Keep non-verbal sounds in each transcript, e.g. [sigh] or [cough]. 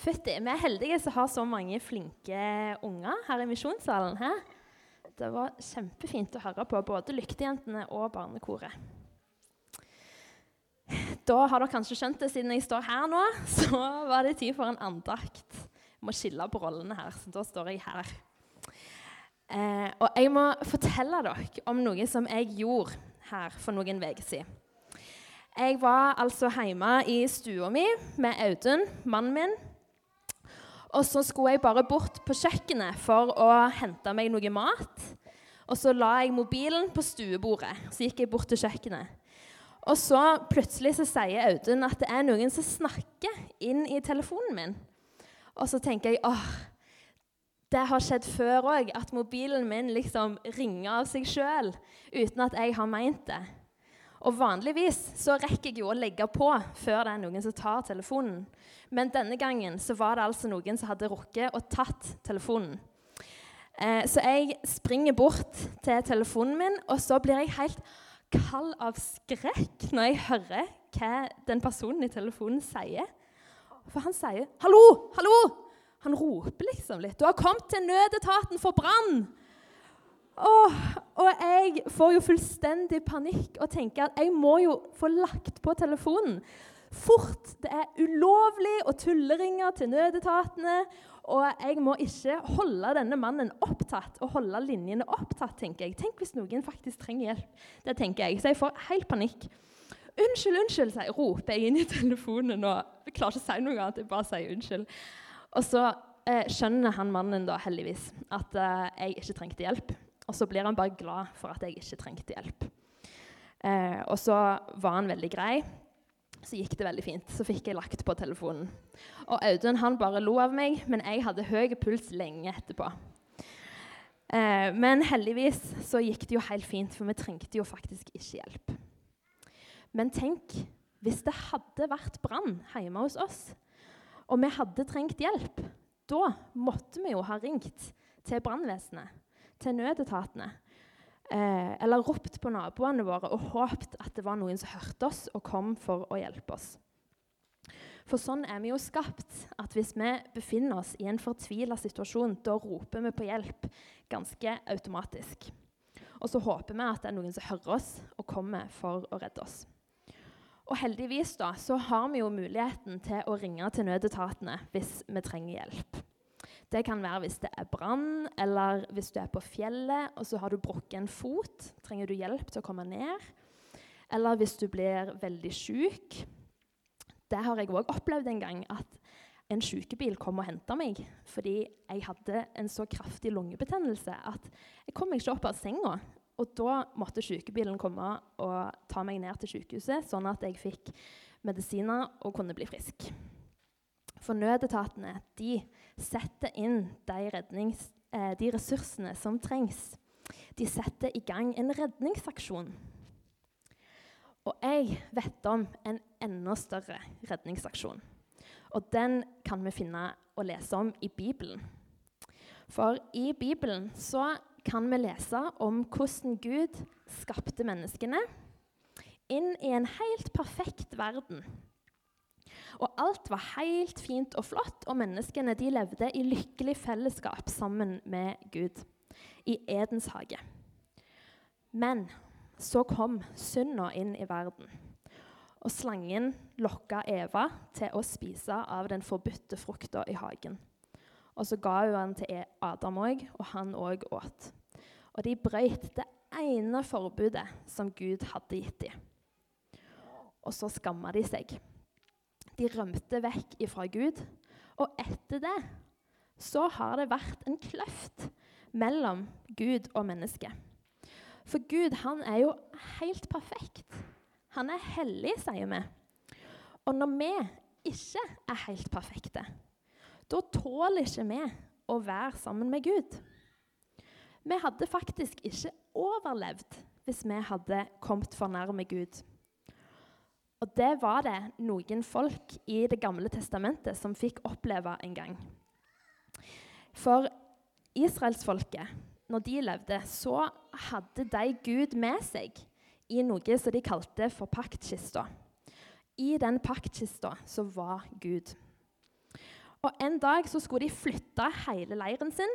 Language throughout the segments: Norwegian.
Fytti, vi er heldige som har så mange flinke unger her i misjonssalen. Her. Det var kjempefint å høre på både Lyktejentene og barnekoret. Da har dere kanskje skjønt det, siden jeg står her nå, [laughs] så var det tid for en andakt. Jeg må skille på rollene her, så da står jeg her. Eh, og jeg må fortelle dere om noe som jeg gjorde her for noen uker siden. Jeg var altså hjemme i stua mi med Audun, mannen min. Og så skulle jeg bare bort på kjøkkenet for å hente meg noe mat. Og så la jeg mobilen på stuebordet. Så gikk jeg bort til kjøkkenet. Og så plutselig så sier Audun at det er noen som snakker inn i telefonen min. Og så tenker jeg åh, det har skjedd før òg, at mobilen min liksom ringer av seg sjøl uten at jeg har meint det. Og Vanligvis så rekker jeg jo å legge på før det er noen som tar telefonen. Men denne gangen så var det altså noen som hadde rukket og tatt telefonen. Eh, så jeg springer bort til telefonen min, og så blir jeg helt kald av skrekk når jeg hører hva den personen i telefonen sier. For han sier 'Hallo! Hallo!' Han roper liksom litt. 'Du har kommet til nødetaten for brann!' Åh, og jeg får jo fullstendig panikk og tenker at jeg må jo få lagt på telefonen fort. Det er ulovlig å tulleringe til nødetatene. Og jeg må ikke holde denne mannen opptatt og holde linjene opptatt. tenker jeg. Tenk hvis noen faktisk trenger hjelp. Det tenker jeg. Så jeg får helt panikk. Unnskyld, unnskyld, jeg, roper jeg inn i telefonen. og Jeg klarer ikke å si noe annet. jeg bare sier unnskyld. Og så eh, skjønner han mannen da heldigvis at eh, jeg ikke trengte hjelp. Og så blir han bare glad for at jeg ikke trengte hjelp. Eh, og så var han veldig grei så gikk det veldig fint. Så fikk jeg lagt på telefonen. Og Audun han bare lo av meg, men jeg hadde høy puls lenge etterpå. Eh, men heldigvis så gikk det jo helt fint, for vi trengte jo faktisk ikke hjelp. Men tenk hvis det hadde vært brann hjemme hos oss, og vi hadde trengt hjelp. Da måtte vi jo ha ringt til brannvesenet, til nødetatene. Eh, eller ropt på naboene våre og håpt at det var noen som hørte oss og kom for å hjelpe oss. For sånn er vi jo skapt, at hvis vi befinner oss i en fortvila situasjon, da roper vi på hjelp ganske automatisk. Og så håper vi at det er noen som hører oss og kommer for å redde oss. Og heldigvis da, så har vi jo muligheten til å ringe til nødetatene hvis vi trenger hjelp. Det kan være hvis det er brann, eller hvis du er på fjellet og så har du brukket en fot. Trenger du hjelp til å komme ned? Eller hvis du blir veldig syk. Det har jeg òg opplevd en gang. At en sykebil kom og henta meg fordi jeg hadde en så kraftig lungebetennelse at jeg kom meg ikke opp av senga. Og da måtte sykebilen komme og ta meg ned til sykehuset, sånn at jeg fikk medisiner og kunne bli frisk. For nødetatene de setter inn de, eh, de ressursene som trengs. De setter i gang en redningsaksjon. Og jeg vet om en enda større redningsaksjon. Og den kan vi finne og lese om i Bibelen. For i Bibelen så kan vi lese om hvordan Gud skapte menneskene inn i en helt perfekt verden og alt var helt fint og flott, og menneskene de levde i lykkelig fellesskap sammen med Gud i Edens hage. Men så kom synda inn i verden. Og slangen lokka Eva til å spise av den forbudte frukta i hagen. Og så ga hun den til Adam òg, og han òg åt. Og de brøyt det ene forbudet som Gud hadde gitt dem. Og så skamma de seg. De rømte vekk ifra Gud. Og etter det så har det vært en kløft mellom Gud og mennesket. For Gud han er jo helt perfekt. Han er hellig, sier vi. Og når vi ikke er helt perfekte, da tåler ikke vi å være sammen med Gud. Vi hadde faktisk ikke overlevd hvis vi hadde kommet for nærme Gud. Og det var det noen folk i Det gamle testamentet som fikk oppleve en gang. For israelsfolket, når de levde, så hadde de Gud med seg i noe som de kalte for paktkista. I den paktkista så var Gud. Og En dag så skulle de flytte hele leiren sin,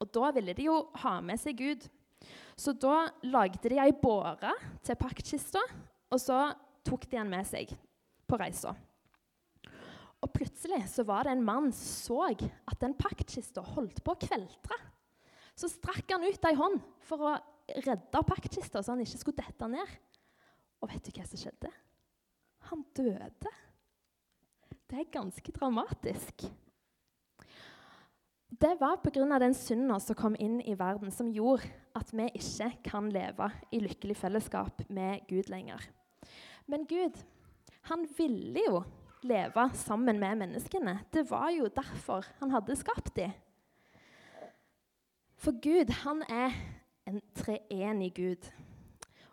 og da ville de jo ha med seg Gud. Så da lagde de ei båre til paktkista, og så tok de han med seg på reisa. Og plutselig så var det en mann som så at den paktkista holdt på å kveltre. Så strakk han ut ei hånd for å redde paktkista, så han ikke skulle dette ned. Og vet du hva som skjedde? Han døde. Det er ganske dramatisk. Det var pga. den synda som kom inn i verden, som gjorde at vi ikke kan leve i lykkelig fellesskap med Gud lenger. Men Gud, han ville jo leve sammen med menneskene. Det var jo derfor han hadde skapt dem. For Gud, han er en treenig Gud.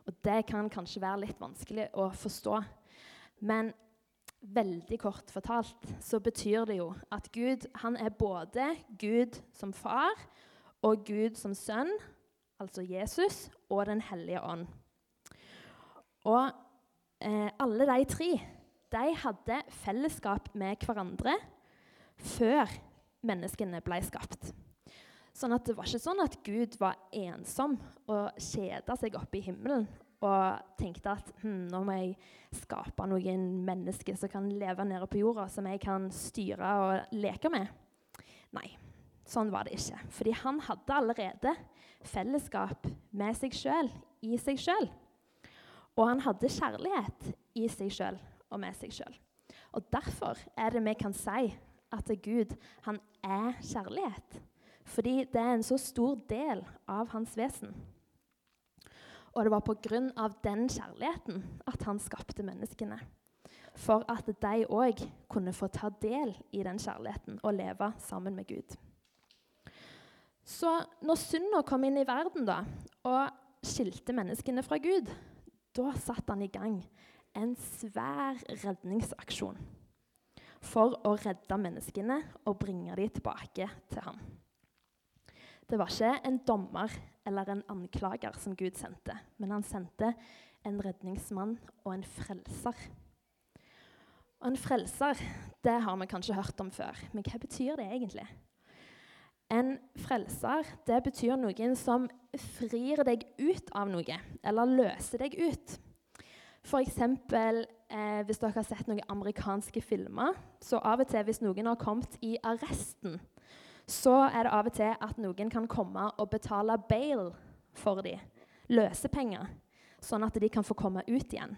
Og det kan kanskje være litt vanskelig å forstå. Men veldig kort fortalt så betyr det jo at Gud han er både Gud som far og Gud som sønn, altså Jesus, og Den hellige ånd. Og eh, alle de tre de hadde fellesskap med hverandre før menneskene ble skapt. Sånn at Det var ikke sånn at Gud var ensom og kjeda seg oppe i himmelen og tenkte at hm, nå må jeg skape noen mennesker som kan leve nede på jorda, som jeg kan styre og leke med. Nei, sånn var det ikke. Fordi han hadde allerede fellesskap med seg sjøl, i seg sjøl. Og han hadde kjærlighet i seg sjøl og med seg sjøl. Og derfor er det vi kan si at Gud han er kjærlighet. Fordi det er en så stor del av hans vesen. Og det var pga. den kjærligheten at han skapte menneskene. For at de òg kunne få ta del i den kjærligheten og leve sammen med Gud. Så når synda kom inn i verden da, og skilte menneskene fra Gud, da satte han i gang en svær redningsaksjon for å redde menneskene og bringe dem tilbake til ham. Det var ikke en dommer eller en anklager som Gud sendte, men han sendte en redningsmann og en frelser. Og En frelser det har vi kanskje hørt om før, men hva betyr det egentlig? En frelser det betyr noen som frir deg ut av noe, eller løser deg ut. F.eks. Eh, hvis dere har sett noen amerikanske filmer, så av og til hvis noen har kommet i arresten, så er det av og til at noen kan komme og betale bail for dem, løsepenger, sånn at de kan få komme ut igjen.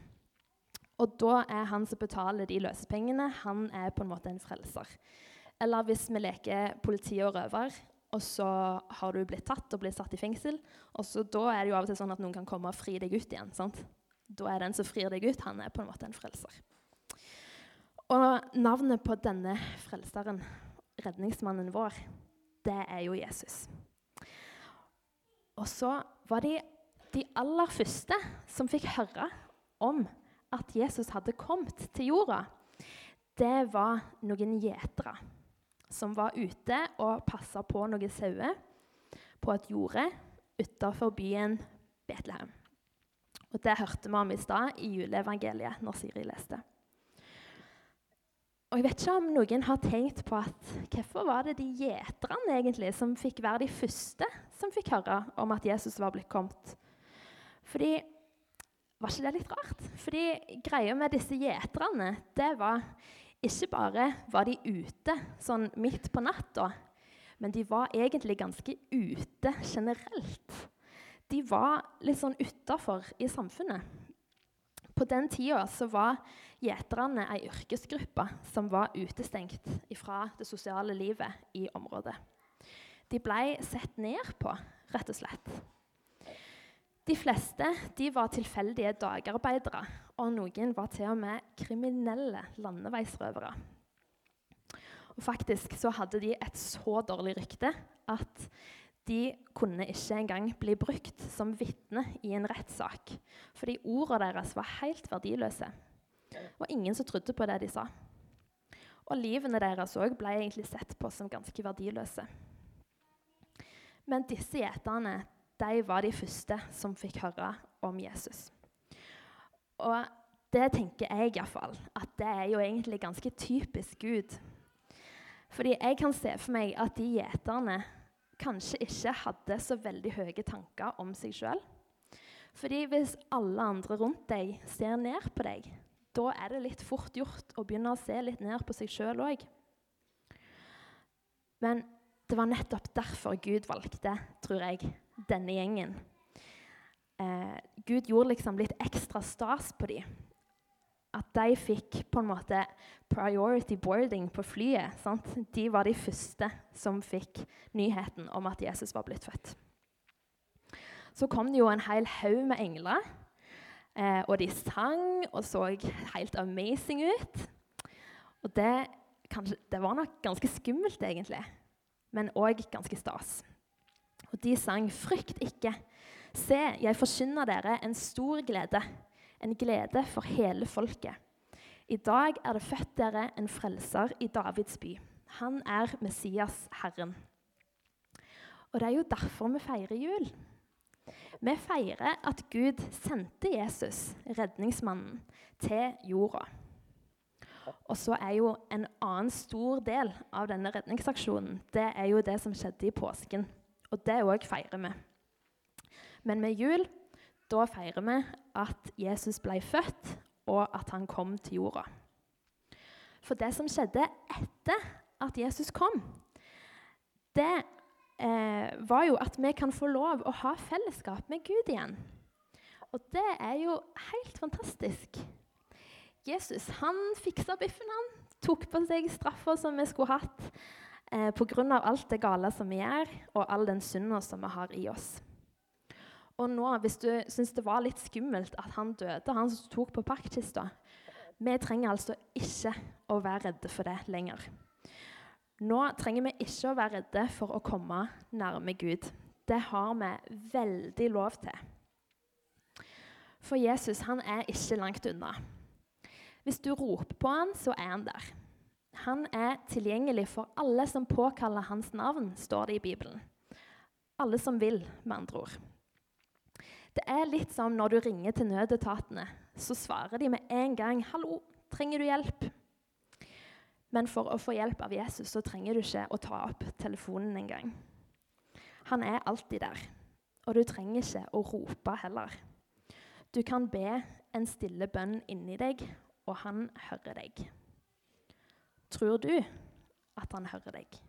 Og da er han som betaler de løsepengene, han er på en måte en frelser. Eller hvis vi leker politi og røver, og så har du blitt tatt og blitt satt i fengsel, og så da er det jo av og til sånn at noen kan komme og fri deg ut igjen. sant? Da er den som frir deg ut, han er på en måte en frelser. Og navnet på denne frelseren, redningsmannen vår, det er jo Jesus. Og så var de de aller første som fikk høre om at Jesus hadde kommet til jorda. Det var noen gjetere som var ute og passa på noen sauer på et jorde utenfor byen Betlehem. Og Det hørte vi om i stad i juleevangeliet når Siri leste. Og jeg vet ikke om noen har tenkt på at hvorfor var det de gjeterne egentlig som fikk være de første som fikk høre om at Jesus var blitt kommet? Fordi Var ikke det litt rart? Fordi greia med disse gjeterne, det var ikke bare var de ute sånn midt på natta, men de var egentlig ganske ute generelt. De var litt sånn utafor i samfunnet. På den tida så var gjeterne ei yrkesgruppe som var utestengt fra det sosiale livet i området. De ble sett ned på, rett og slett. De fleste de var tilfeldige dagarbeidere, og noen var til og med kriminelle landeveisrøvere. Og faktisk så hadde de et så dårlig rykte at de kunne ikke engang bli brukt som vitne i en rettssak, fordi ordene deres var helt verdiløse. Og ingen som trodde på det de sa. Og livene deres òg ble egentlig sett på som ganske verdiløse. Men disse gjeterne de var de første som fikk høre om Jesus. Og det tenker jeg iallfall at det er jo egentlig ganske typisk Gud. Fordi jeg kan se for meg at de gjeterne kanskje ikke hadde så veldig høye tanker om seg sjøl. Fordi hvis alle andre rundt deg ser ned på deg, da er det litt fort gjort å begynne å se litt ned på seg sjøl òg. Men det var nettopp derfor Gud valgte, tror jeg, denne gjengen. Eh, Gud gjorde liksom litt ekstra stas på dem. At de fikk på en måte priority boarding på flyet. Sant? De var de første som fikk nyheten om at Jesus var blitt født. Så kom det jo en hel haug med engler, eh, og de sang og så helt amazing ut. Og det, kanskje, det var nok ganske skummelt, egentlig, men òg ganske stas. De sang 'Frykt ikke'. Se, jeg forkynner dere en stor glede, en glede for hele folket. I dag er det født dere en frelser i Davids by. Han er Messias, Herren. Og det er jo derfor vi feirer jul. Vi feirer at Gud sendte Jesus, redningsmannen, til jorda. Og så er jo en annen stor del av denne redningsaksjonen det er jo det som skjedde i påsken. Og det òg feirer vi. Men med jul da feirer vi at Jesus ble født, og at han kom til jorda. For det som skjedde etter at Jesus kom, det eh, var jo at vi kan få lov å ha fellesskap med Gud igjen. Og det er jo helt fantastisk. Jesus han fiksa biffen, han. Tok på seg straffa som vi skulle hatt eh, pga. alt det gale som vi gjør, og all den synda som vi har i oss. Og nå, hvis du syns det var litt skummelt at han døde, han som tok på paktkista Vi trenger altså ikke å være redde for det lenger. Nå trenger vi ikke å være redde for å komme nærme Gud. Det har vi veldig lov til. For Jesus han er ikke langt unna. Hvis du roper på han, så er han der. Han er tilgjengelig for alle som påkaller hans navn, står det i Bibelen. Alle som vil, med andre ord. Det er litt som når du ringer til nødetatene. Så svarer de med en gang 'Hallo, trenger du hjelp?' Men for å få hjelp av Jesus så trenger du ikke å ta opp telefonen engang. Han er alltid der, og du trenger ikke å rope heller. Du kan be en stille bønn inni deg, og han hører deg. Tror du at han hører deg?